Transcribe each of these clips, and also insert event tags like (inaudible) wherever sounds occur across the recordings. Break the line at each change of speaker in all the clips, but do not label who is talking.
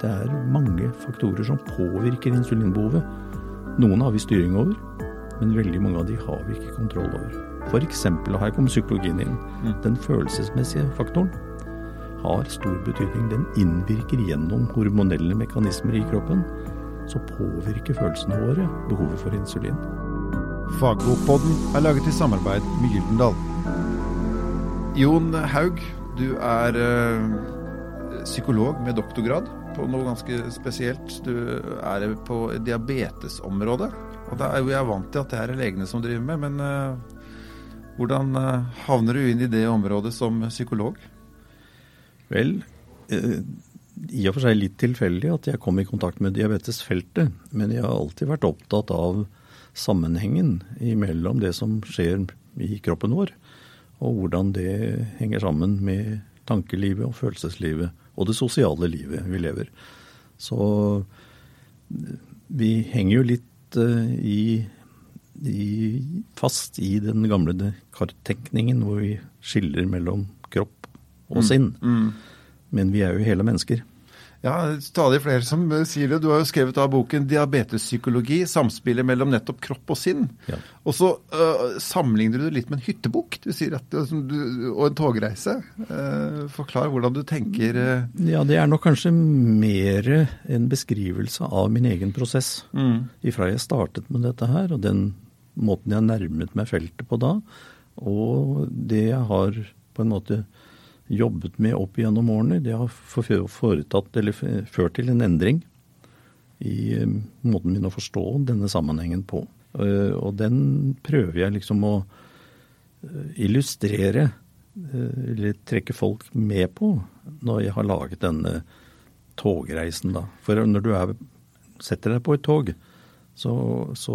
Det er mange faktorer som påvirker insulinbehovet. Noen har vi styring over, men veldig mange av de har vi ikke kontroll over. F.eks. og her kommer psykologien inn. Den følelsesmessige faktoren har stor betydning. Den innvirker gjennom hormonelle mekanismer i kroppen. Så påvirker følelsene våre behovet for insulin.
Fagbokpodden er laget i samarbeid med Gyldendal. Jon Haug, du er eh, psykolog med doktorgrad på noe ganske spesielt. Du er på diabetesområdet. Og er jo er vant til at det er legene som driver med, men uh, hvordan uh, havner du inn i det området som psykolog?
Vel, uh, i og for seg litt tilfeldig at jeg kom i kontakt med diabetesfeltet. Men jeg har alltid vært opptatt av sammenhengen mellom det som skjer i kroppen vår, og hvordan det henger sammen med tankelivet og følelseslivet og det sosiale livet vi lever. Så vi henger jo litt uh, i, i, fast i den gamle kartenkningen hvor vi skiller mellom kropp og sinn.
Mm.
Men vi er jo hele mennesker.
Ja, stadig flere som eh, sier det. Du har jo skrevet av boken 'Diabetespsykologi samspillet mellom nettopp kropp og sinn'.
Ja.
Og så uh, sammenligner du det litt med en hyttebukk du sier at, du, og en togreise. Uh, forklar hvordan du tenker uh...
Ja, det er nok kanskje mer en beskrivelse av min egen prosess. Ifra jeg startet med dette her, og den måten jeg nærmet meg feltet på da, og det jeg har på en måte jobbet med opp gjennom årene, det har foretatt, eller ført til en endring i eh, måten min å forstå denne sammenhengen på. Eh, Og den prøver jeg liksom å eh, illustrere, eller trekke folk med på, når jeg har laget denne togreisen, da. For når du er, setter deg på et tog, så, så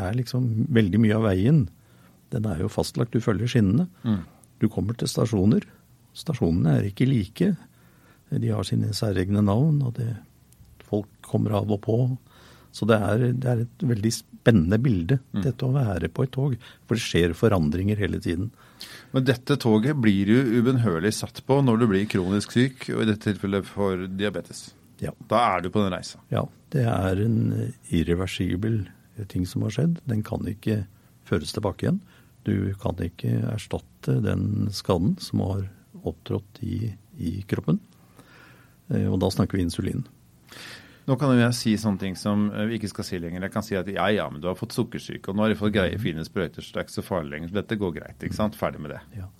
er liksom veldig mye av veien Den er jo fastlagt, du følger skinnene. Du kommer til stasjoner. Stasjonene er ikke like. De har sine særegne navn, og det, folk kommer av og på. Så det er, det er et veldig spennende bilde, dette å være på et tog. For det skjer forandringer hele tiden.
Men dette toget blir du ubønnhørlig satt på når du blir kronisk syk, og i dette tilfellet for diabetes.
Ja.
Da er du på den reisa.
Ja, det er en irreversibel ting som har skjedd. Den kan ikke føres tilbake igjen. Du kan ikke erstatte den skaden som har opptrådt i, i kroppen. Eh, Og da snakker vi insulin.
Nå kan jeg si sånne ting som eh, vi ikke skal si lenger. Jeg kan si at ja, ja, men du har fått sukkersyke, og nå har du fått greie fine sprøyter, så det er ikke så farlig lenger. Så dette går greit. ikke sant? Ferdig med det.
Ja.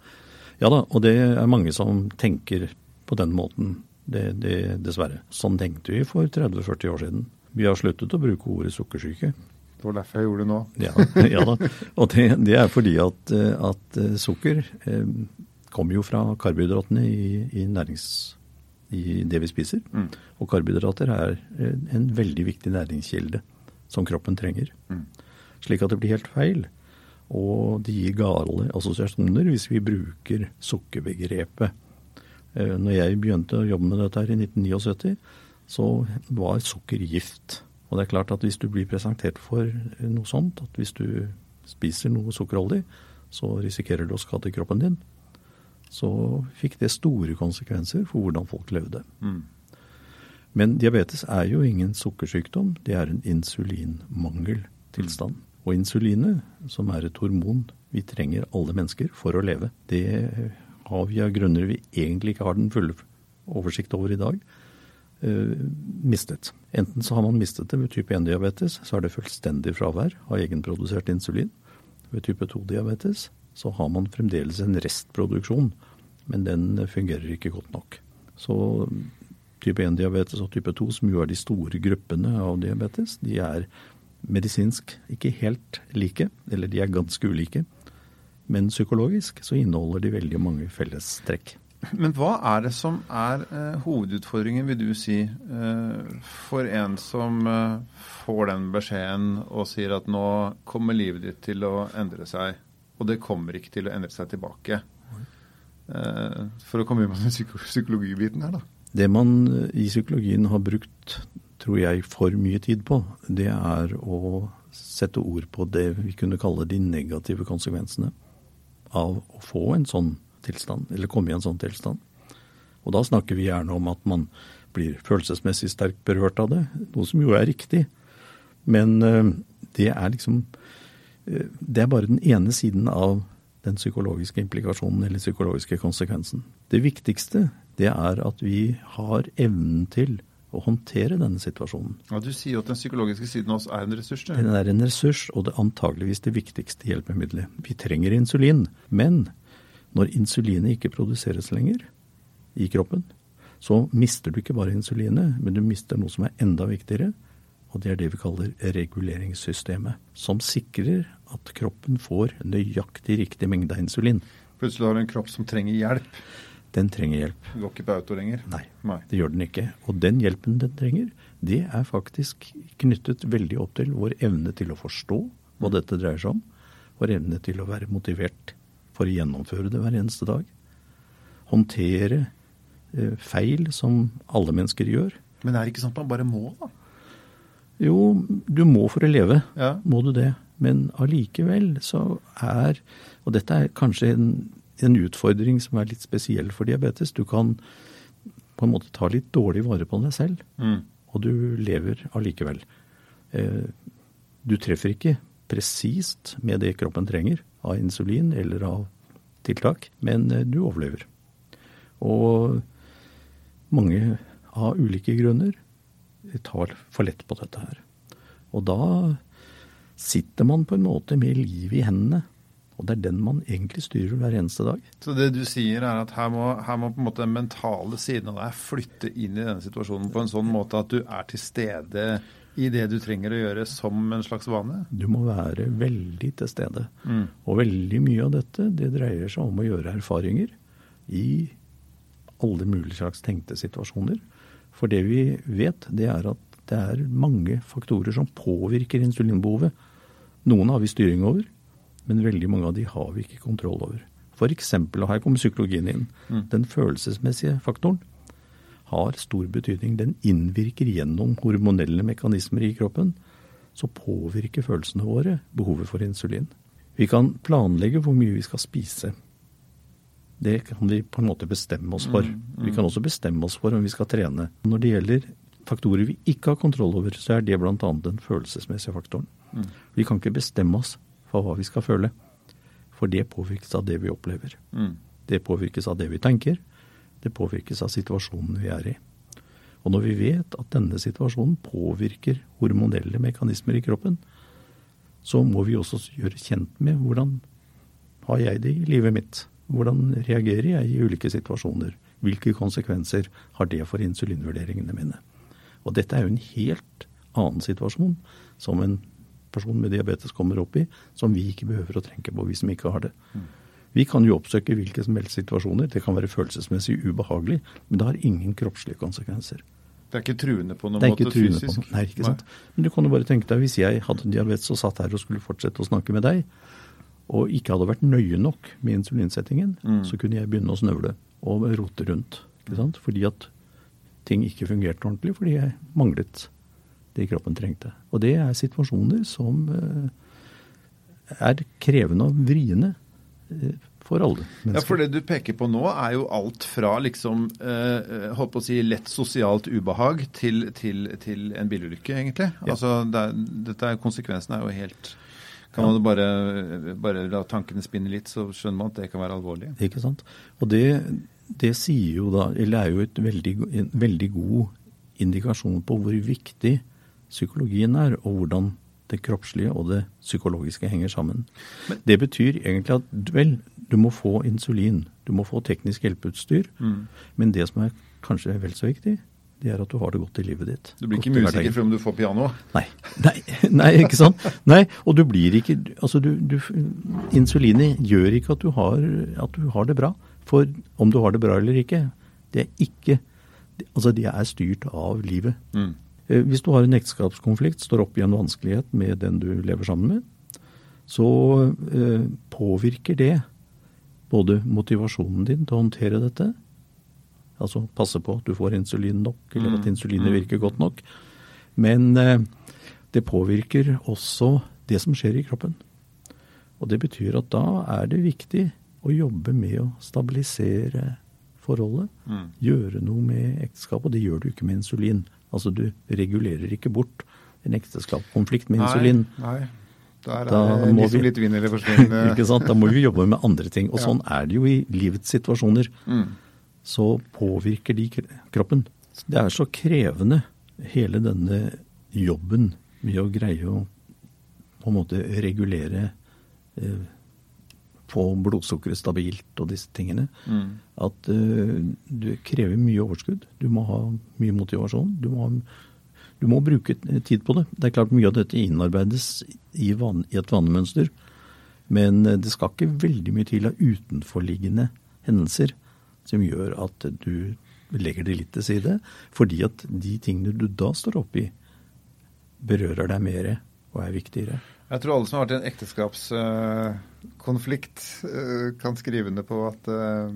ja da, og det er mange som tenker på den måten. Det, det, dessverre. Sånn tenkte vi for 30-40 år siden. Vi har sluttet å bruke ordet sukkersyke.
Det var derfor jeg gjorde det nå.
Ja, (laughs) ja da. Og det, det er fordi at, eh, at sukker eh, kommer jo fra karbohydratene i, i, nærings, i det vi spiser. Og karbohydrater er eh, en veldig viktig næringskilde som kroppen trenger. Slik at det blir helt feil. Og det gir gale assosiasjoner hvis vi bruker sukkerbegrepet. Eh, Når jeg begynte å jobbe med dette her i 1979, så var sukker gift. Og det er klart at hvis du blir presentert for noe sånt, at hvis du spiser noe sukkerholdig, så risikerer du å skade kroppen din, så fikk det store konsekvenser for hvordan folk levde. Men diabetes er jo ingen sukkersykdom, det er en insulinmangeltilstand. Og insulinet, som er et hormon vi trenger alle mennesker for å leve, det har vi av grunner vi egentlig ikke har den fulle oversikt over i dag, eh, mistet. Enten så har man mistet det ved type 1-diabetes, så er det fullstendig fravær av egenprodusert insulin. Ved type 2-diabetes så har man fremdeles en restproduksjon, men den fungerer ikke godt nok. Så type 1-diabetes og type 2, som jo er de store gruppene av diabetes, de er medisinsk ikke helt like, eller de er ganske ulike. Men psykologisk så inneholder de veldig mange fellestrekk.
Men hva er det som er eh, hovedutfordringen, vil du si, eh, for en som eh, får den beskjeden og sier at nå kommer livet ditt til å endre seg, og det kommer ikke til å endre seg tilbake? Eh, for å komme inn på den psykologibiten her, da.
Det man i psykologien har brukt, tror jeg, for mye tid på, det er å sette ord på det vi kunne kalle de negative konsekvensene av å få en sånn tilstand, eller komme i en sånn tilstand. Og da snakker vi gjerne om at man blir følelsesmessig sterkt berørt av det, noe som jo er riktig. Men eh, det er liksom eh, Det er bare den ene siden av den psykologiske implikasjonen eller psykologiske konsekvensen. Det viktigste det er at vi har evnen til å håndtere denne situasjonen.
Ja, Du sier jo at den psykologiske siden av oss er en ressurs. Du.
Den er en ressurs, og det er antageligvis det viktigste hjelpemiddelet. Vi trenger insulin, men når insulinet ikke produseres lenger i kroppen, så mister du ikke bare insulinet, men du mister noe som er enda viktigere, og det er det vi kaller reguleringssystemet, som sikrer at kroppen får nøyaktig riktig mengde insulin.
Plutselig har du en kropp som trenger hjelp.
Den trenger hjelp.
Den går ikke på auto lenger?
Nei, Nei, det gjør den ikke. Og den hjelpen den trenger, det er faktisk knyttet veldig opp til vår evne til å forstå hva dette dreier seg om. Vår evne til å være motivert for å gjennomføre det hver eneste dag. Håndtere eh, feil som alle mennesker gjør.
Men er det ikke sånn at man bare må, da?
Jo, du må for å leve.
Ja.
Må du det. Men allikevel så er Og dette er kanskje en, en utfordring som er litt spesiell for diabetes. Du kan på en måte ta litt dårlig vare på deg selv,
Mm.
og du lever allikevel. Eh, du treffer ikke presist med det kroppen trenger av insulin eller av tiltak, men eh, du overlever. Og mange av ulike grunner tar for lett på dette her. Og da sitter man på en måte med livet i hendene. Og det er den man egentlig styrer hver eneste dag.
Så det du sier er at her må, her må på en måte den mentale siden av deg flytte inn i denne situasjonen på en sånn måte at du er til stede i det du trenger å gjøre som en slags vane?
Du må være veldig til stede.
Mm.
Og veldig mye av dette det dreier seg om å gjøre erfaringer i alle mulige slags tenkte situasjoner. For det vi vet, det er at det er mange faktorer som påvirker insulinbehovet. Noen har vi styring over, men veldig mange av de har vi ikke kontroll over. Eksempel, og her kommer psykologien inn,
Mm.
den følelsesmessige faktoren har stor betydning. Den innvirker gjennom hormonelle mekanismer i kroppen, så påvirker følelsene våre behovet for insulin. Vi kan planlegge hvor mye vi skal spise. Det kan vi på en måte bestemme oss for. Vi kan også bestemme oss for om vi skal trene. Når det gjelder faktorer vi ikke har kontroll over, så er det bl.a. den følelsesmessige faktoren. Vi kan ikke bestemme oss for hva vi skal føle, for det påvirkes av det vi opplever.
Mm.
Det påvirkes av det vi tenker, det påvirkes av situasjonen vi er i. Og når vi vet at denne situasjonen påvirker hormonelle mekanismer i kroppen, så må vi også gjøre kjent med hvordan har jeg det i livet mitt? Hvordan reagerer jeg i ulike situasjoner? Hvilke konsekvenser har det for insulinvurderingene mine? Og dette er jo en helt annen situasjon som en person med diabetes kommer opp i, som vi ikke behøver å tenke på, vi som ikke har det. Vi kan jo oppsøke hvilke som helst situasjoner. Det kan være følelsesmessig ubehagelig, men det har ingen kroppslige konsekvenser.
Det er ikke truende på noen måte
truende på
noen
noe. Nei, ikke sant. Men du kan jo bare tenke deg, hvis jeg hadde diabetes og satt her og skulle fortsette å snakke med deg, og ikke hadde vært nøye nok med insulinsettingen,
Mm.
så kunne jeg begynne å snøvle og rote rundt. Fordi at ting ikke fungerte ordentlig, fordi jeg manglet det kroppen trengte. Og det er situasjoner som eh, er krevende og vriene eh, for alle
Ja, for det du peker på nå, er jo alt fra liksom eh, holdt på å si lett sosialt ubehag til, til, til en bilulykke, egentlig.
Ja.
Altså, det er, dette er, Konsekvensen er jo helt Kan man bare, bare la tankene spinne litt, så skjønner man at det kan være alvorlig.
Ikke sant? Og det, det sier jo da, eller er jo et veldig, en veldig god indikasjon på hvor viktig psykologien er, og hvordan det kroppslige og det psykologiske henger sammen. det betyr egentlig at vel, du må få insulin, du må få teknisk hjelpeutstyr, men det som er kanskje vel så viktig, det er at du har det godt i livet ditt.
Du blir ikke musiker for om du får piano.
Nei. Nei, nei, ikke sant? Nei, og du blir ikke Altså, du, du Insulinet gjør ikke at du, har, at du har det bra. For om du har det bra eller ikke, det er ikke Altså, det er styrt av livet.
Mm.
Eh, Hvis du har en ekteskapskonflikt, står opp i en vanskelighet med den du lever sammen med, så eh, påvirker det både motivasjonen din til å håndtere dette, altså passe på at du får insulin nok, eller at insulinet virker godt nok, men eh, det påvirker også det som skjer i kroppen. Og det betyr at da er det viktig å jobbe med å stabilisere, forholdet. Gjøre noe med ekteskapet. Og det gjør du ikke med insulin. Altså du regulerer ikke bort en ekteskapskonflikt med insulin.
Nei, nei. Der er
Da
det
må
de som
vi-
litt (laughs) vinner eller.
Ikke sant? Da må vi jobbe med andre ting. Og sånn er det jo i livets situasjoner.
Mm.
Så påvirker de kroppen. Det er så krevende, hele denne jobben med å greie å på en måte regulere eh, Få blodsukkeret stabilt og disse tingene.
Mm.
At eh, det krever mye overskudd. Du må ha mye motivasjon. Du må, ha, du må bruke tid på det. Det er klart mye av dette innarbeides i, van, i et vanemønster. Men eh, det skal ikke veldig mye til av utenforliggende hendelser som gjør at du legger det litt til side. Fordi at de tingene du da står oppi, berører deg mer og er viktigere.
Jeg tror alle som har vært i en ekteskapskonflikt, kan skrive under på at eh,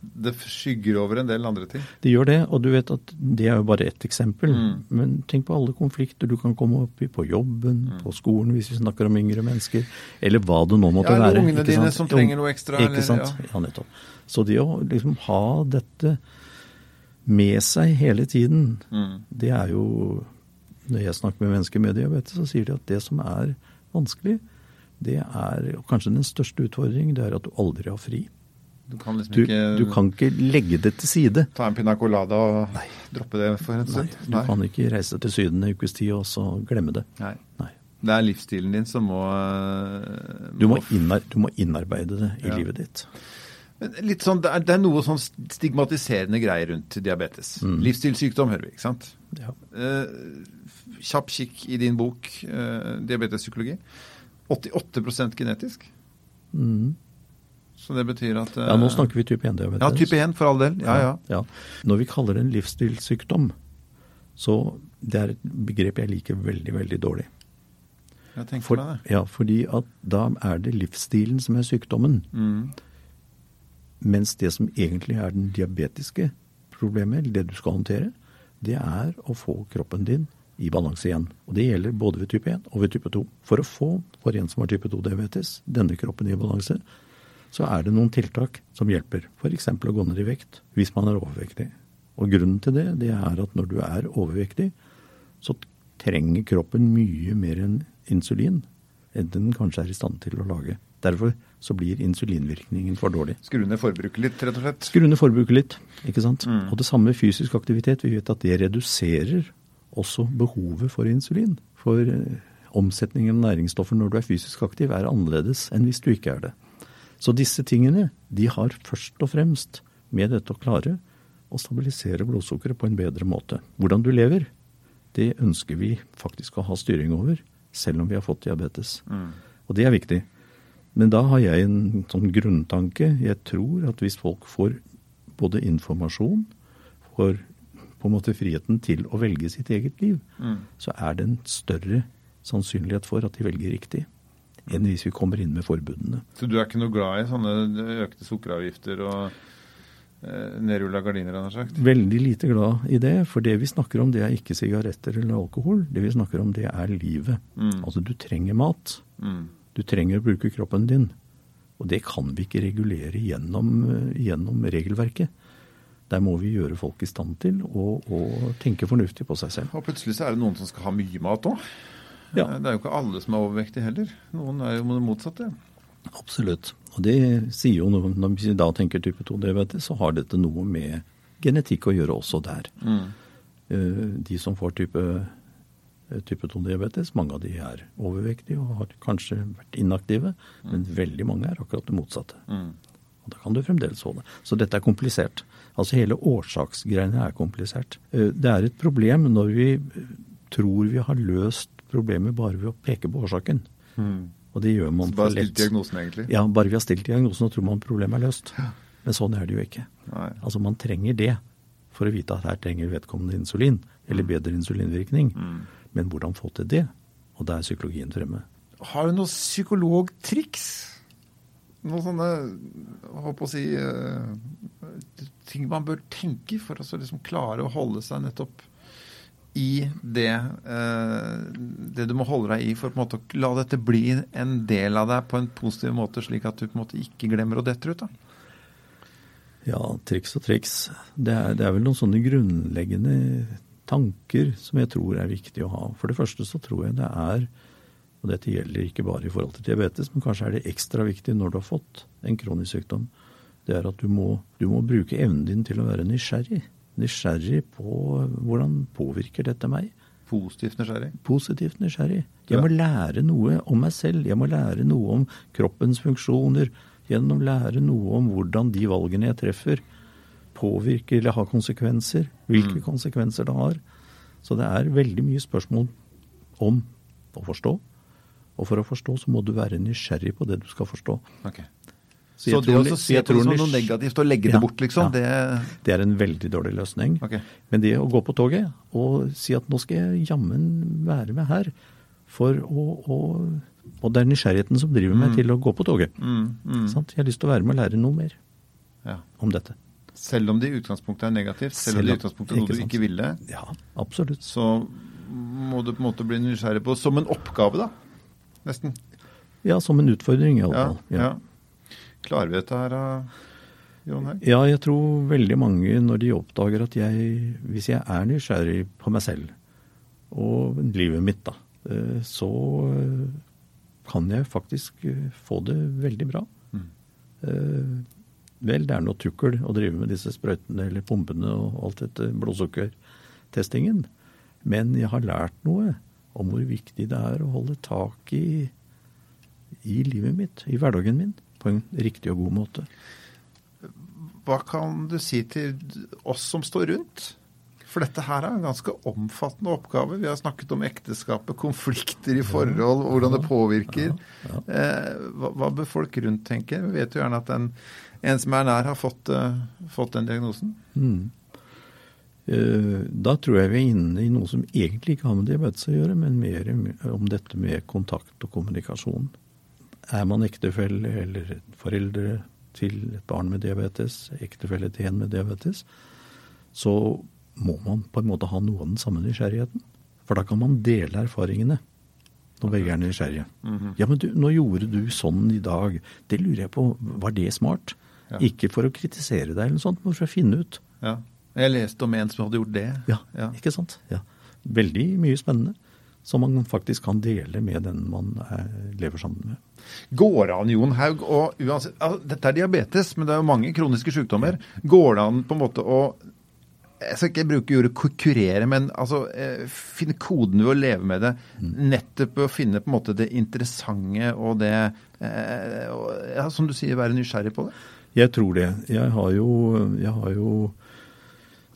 det skygger over en del andre ting.
Det gjør det, og du vet at det er jo bare ett eksempel.
Mm.
Men tenk på alle konflikter du kan komme opp i på jobben,
Mm.
på skolen hvis vi snakker om yngre mennesker, eller hva det nå måtte
Ja,
være.
ungene
ikke
dine
sant?
som trenger noe ekstra,
Ikke
eller-
sant?
ja.
Ja, nettopp. Så det å liksom ha dette med seg hele tiden,
Mm.
det er jo Når jeg snakker med mennesker med diabetes, så sier de at det som er vanskelig, det er og kanskje den største utfordringen, det er at du aldri har fri.
Du kan liksom
Du,
ikke
du kan ikke legge det til side.
ta en pina colada og droppe det for en
Nei,
du
du kan ikke reise til Syden en ukes tid og så glemme det.
Nei.
Nei.
Det er livsstilen din som må må
Du må, innar, du må innarbeide det i
Ja.
livet ditt.
Men Litt sånn, det, er, det er noe sånn stigmatiserende greier rundt diabetes.
Mm.
Livsstilssykdom hører vi, ikke sant?
Ja.
Eh, kjapp kikk i din bok, eh, diabetespsykologi. 88% genetisk.
Mm.
Så det betyr at eh,
ja, nå snakker vi type 1-diabetes.
Ja, type 1 for all del. Ja, ja.
ja. Når vi kaller det en livsstilssykdom, så det er et begrep jeg liker veldig, veldig dårlig.
Jeg tenker
For,
det.
ja, fordi at da er det livsstilen som er sykdommen.
Mm.
Mens det som egentlig er den diabetiske problemet, eller det du skal håndtere, det er å få kroppen din i balanse igjen. Og det gjelder både ved type 1 og ved type 2. For å få, for en som har type 2-diabetes, denne kroppen i balanse, så er det noen tiltak som hjelper. F.eks. å gå ned i vekt hvis man er overvektig. Og grunnen til det, det er at når du er overvektig, så trenger kroppen mye mer enn insulin enn den kanskje er i stand til å lage. Derfor så blir insulinvirkningen for dårlig.
Skru ned forbruket litt, rett og slett.
Skru ned forbruket litt, ikke sant.
Mm.
Og det samme fysisk aktivitet. Vi vet at det reduserer også behovet for insulin. For eh, omsetningen av næringsstoffer når du er fysisk aktiv er annerledes enn hvis du ikke er det. Så disse tingene de har først og fremst med dette å klare å stabilisere blodsukkeret på en bedre måte. Hvordan du lever, det ønsker vi faktisk å ha styring over, selv om vi har fått diabetes.
Mm.
Og det er viktig. Men da har jeg en sånn grunntanke. Jeg tror at hvis folk får både informasjon, får på en måte friheten til å velge sitt eget liv,
Mm.
så er det en større sannsynlighet for at de velger riktig, enn hvis vi kommer inn med forbudene.
Så du er ikke noe glad i sånne økte sukkeravgifter og eh, nedrulla gardiner, han har sagt?
Veldig lite glad i det, for det vi snakker om det er ikke sigaretter eller alkohol. Det vi snakker om det er livet.
Mm.
Altså du trenger mat.
Mm.
Du trenger å bruke kroppen din. Og det kan vi ikke regulere gjennom, eh, gjennom regelverket. Der må vi gjøre folk i stand til å, å tenke fornuftig på seg selv.
Og plutselig så er det noen som skal ha mye mat òg.
Ja.
Det er jo ikke alle som er overvektige heller. Noen er jo det motsatte.
Absolutt. Og det sier jo noe, når vi da tenker type 2-diabetes, så har dette noe med genetikk å gjøre også der.
Mm.
Eh, De som får type, eh, type 2-diabetes, mange av de er overvektige og har kanskje vært inaktive, men veldig mange er akkurat det motsatte.
Mm.
Og da kan du fremdeles få det. Så dette er komplisert. Altså hele årsaksgreiene er komplisert. Eh, Det er et problem når vi eh, tror vi har løst problemet bare ved å peke på årsaken.
Mm.
Og det gjør man
Så bare stilt diagnosen, egentlig?
Ja, bare vi har stilt diagnosen og tror man problemet er løst. Men sånn er det jo ikke.
Nei.
Altså man trenger det for å vite at her trenger vedkommende insulin, eller bedre insulinvirkning.
Mm.
Men hvordan få til det? Og da er psykologien fremme.
Har du noe psykologtriks? Noen sånne håper å si eh, ting man bør tenke for å liksom klare å holde seg nettopp i det, eh, det du må holde deg i for på en måte å la dette bli en del av deg på en positiv måte, slik at du på en måte ikke glemmer å dette ut? da?
Ja, triks og triks. Det er, det er, vel noen sånne grunnleggende tanker som jeg tror er viktig å ha. For det første så tror jeg det er, og dette gjelder ikke bare i forhold til diabetes, men kanskje er det ekstra viktig når du har fått en kronisk sykdom, det er at du må, du må bruke evnen din til å være nysgjerrig. Nysgjerrig på hvordan påvirker dette meg.
Positivt nysgjerrig?
Positivt nysgjerrig. Jeg må lære noe om meg selv. Jeg må lære noe om kroppens funksjoner. Gjennom lære noe om hvordan de valgene jeg treffer, påvirker eller har konsekvenser. Hvilke mm. konsekvenser det har. Så det er veldig mye spørsmål om å forstå. Og for å forstå så må du være nysgjerrig på det du skal forstå.
Okay. Så, så det å se på det som noe negativt og legge ja, det bort, liksom, ja, det
Det er en veldig dårlig løsning. Okay. Men det å gå på toget og si at nå skal jeg jammen være med her for å, å Og det er nysgjerrigheten som driver meg mm. til å gå på toget. Mm, mm. Jeg har lyst til å være med og lære noe mer ja. om dette.
Selv om det i utgangspunktet er negativt, selv, om det i utgangspunktet er noe du ikke ville,
ja, absolutt.
så må du på en måte bli nysgjerrig på som en oppgave, da? Nesten.
Ja, som en utfordring, i alle fall. Ja.
Klarer vi dette her, Jon Haug?
Ja, jeg tror veldig mange når de oppdager at jeg, hvis jeg er nysgjerrig på meg selv og livet mitt, da, eh, så eh, kan jeg faktisk eh, få det veldig bra. Mm. Vel, det er noe tukkel å drive med disse sprøytene eller pumpene og alt dette blodsukkertestingen. Men jeg har lært noe om hvor viktig det er å holde tak i, i livet mitt, i hverdagen min på en riktig og god måte.
Hva kan du si til oss som står rundt? For dette her er en ganske omfattende oppgave. Vi har snakket om ekteskapet, konflikter i forhold, hvordan det påvirker. Eh, hva, hva bør folk rundt tenke? Vi vet jo gjerne at en, en som er nær, har fått, uh, fått den diagnosen. Mm.
Da tror jeg vi er inne i noe som egentlig ikke har med diabetes å gjøre, men mer om dette med kontakt og kommunikasjon. Er man ektefelle eller foreldre til et barn med diabetes, ektefelle til en med diabetes, så må man på en måte ha noe av den samme nysgjerrigheten. For da kan man dele erfaringene når begge er nysgjerrige. Mm -hmm. Ja, men du, nå gjorde du sånn i dag. Det lurer jeg på, var det smart? Ja. Ikke for å kritisere deg eller noe sånt, men for å finne ut.
Ja. Jeg leste om en som hadde gjort det.
Ja, ja. ikke sant. Ja. Veldig mye spennende som man faktisk kan dele med den man er, lever sammen med.
Går det an, Jon Haug, og uansett, altså, Dette er diabetes, men det er jo mange kroniske sykdommer. Går det an på en måte å jeg skal ikke bruke ordet kurere, men altså, eh, finne koden ved å leve med det. Nettopp å finne på en måte det interessante og det eh, ja, Som du sier, være nysgjerrig på det?
Jeg tror det. Jeg har jo, jeg har jo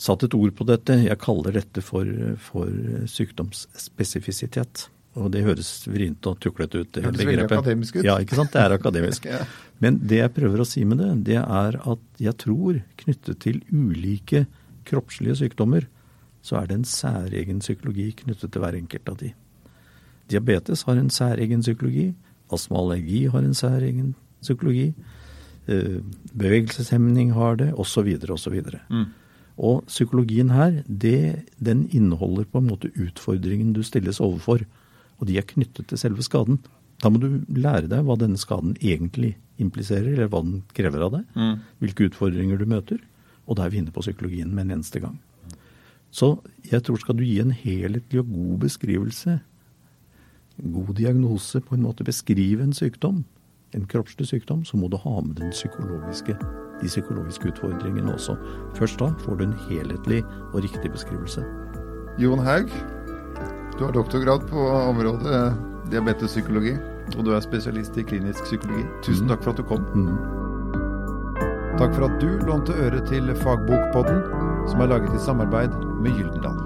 satt et ord på dette. Jeg kaller dette for, for sykdomsspesifisitet. Og det høres vrient og tuklete ut.
Det høres veldig akademisk ut.
Ja, ikke sant. Det er akademisk. (laughs) ja. Men det jeg prøver å si med det, det er at jeg tror knyttet til ulike kroppslige sykdommer, så er det en særegen psykologi knyttet til hver enkelt av de. Diabetes har en særegen psykologi. Astma og allergi har en særegen psykologi. Eh, bevegelseshemning har det, osv., osv. Mm. Og psykologien her, det, den inneholder på en måte utfordringen du stilles overfor. Og de er knyttet til selve skaden. Da må du lære deg hva denne skaden egentlig impliserer, eller hva den krever av deg. Mm. Hvilke utfordringer du møter. Og da er vi inne på psykologien med en eneste gang. Så jeg tror skal du gi en helhetlig og god beskrivelse, god diagnose, på en måte beskrive en sykdom, en kroppslig sykdom, så må du ha med den psykologiske de psykologiske utfordringene også. Først da får du en helhetlig og riktig beskrivelse.
Jon Haug, du har doktorgrad på området diabetespsykologi, og du er spesialist i klinisk psykologi. Tusen takk for at du kom. Mm. Takk for at du lånte øre til Fagbokpodden, som er laget i samarbeid med Gyldendal.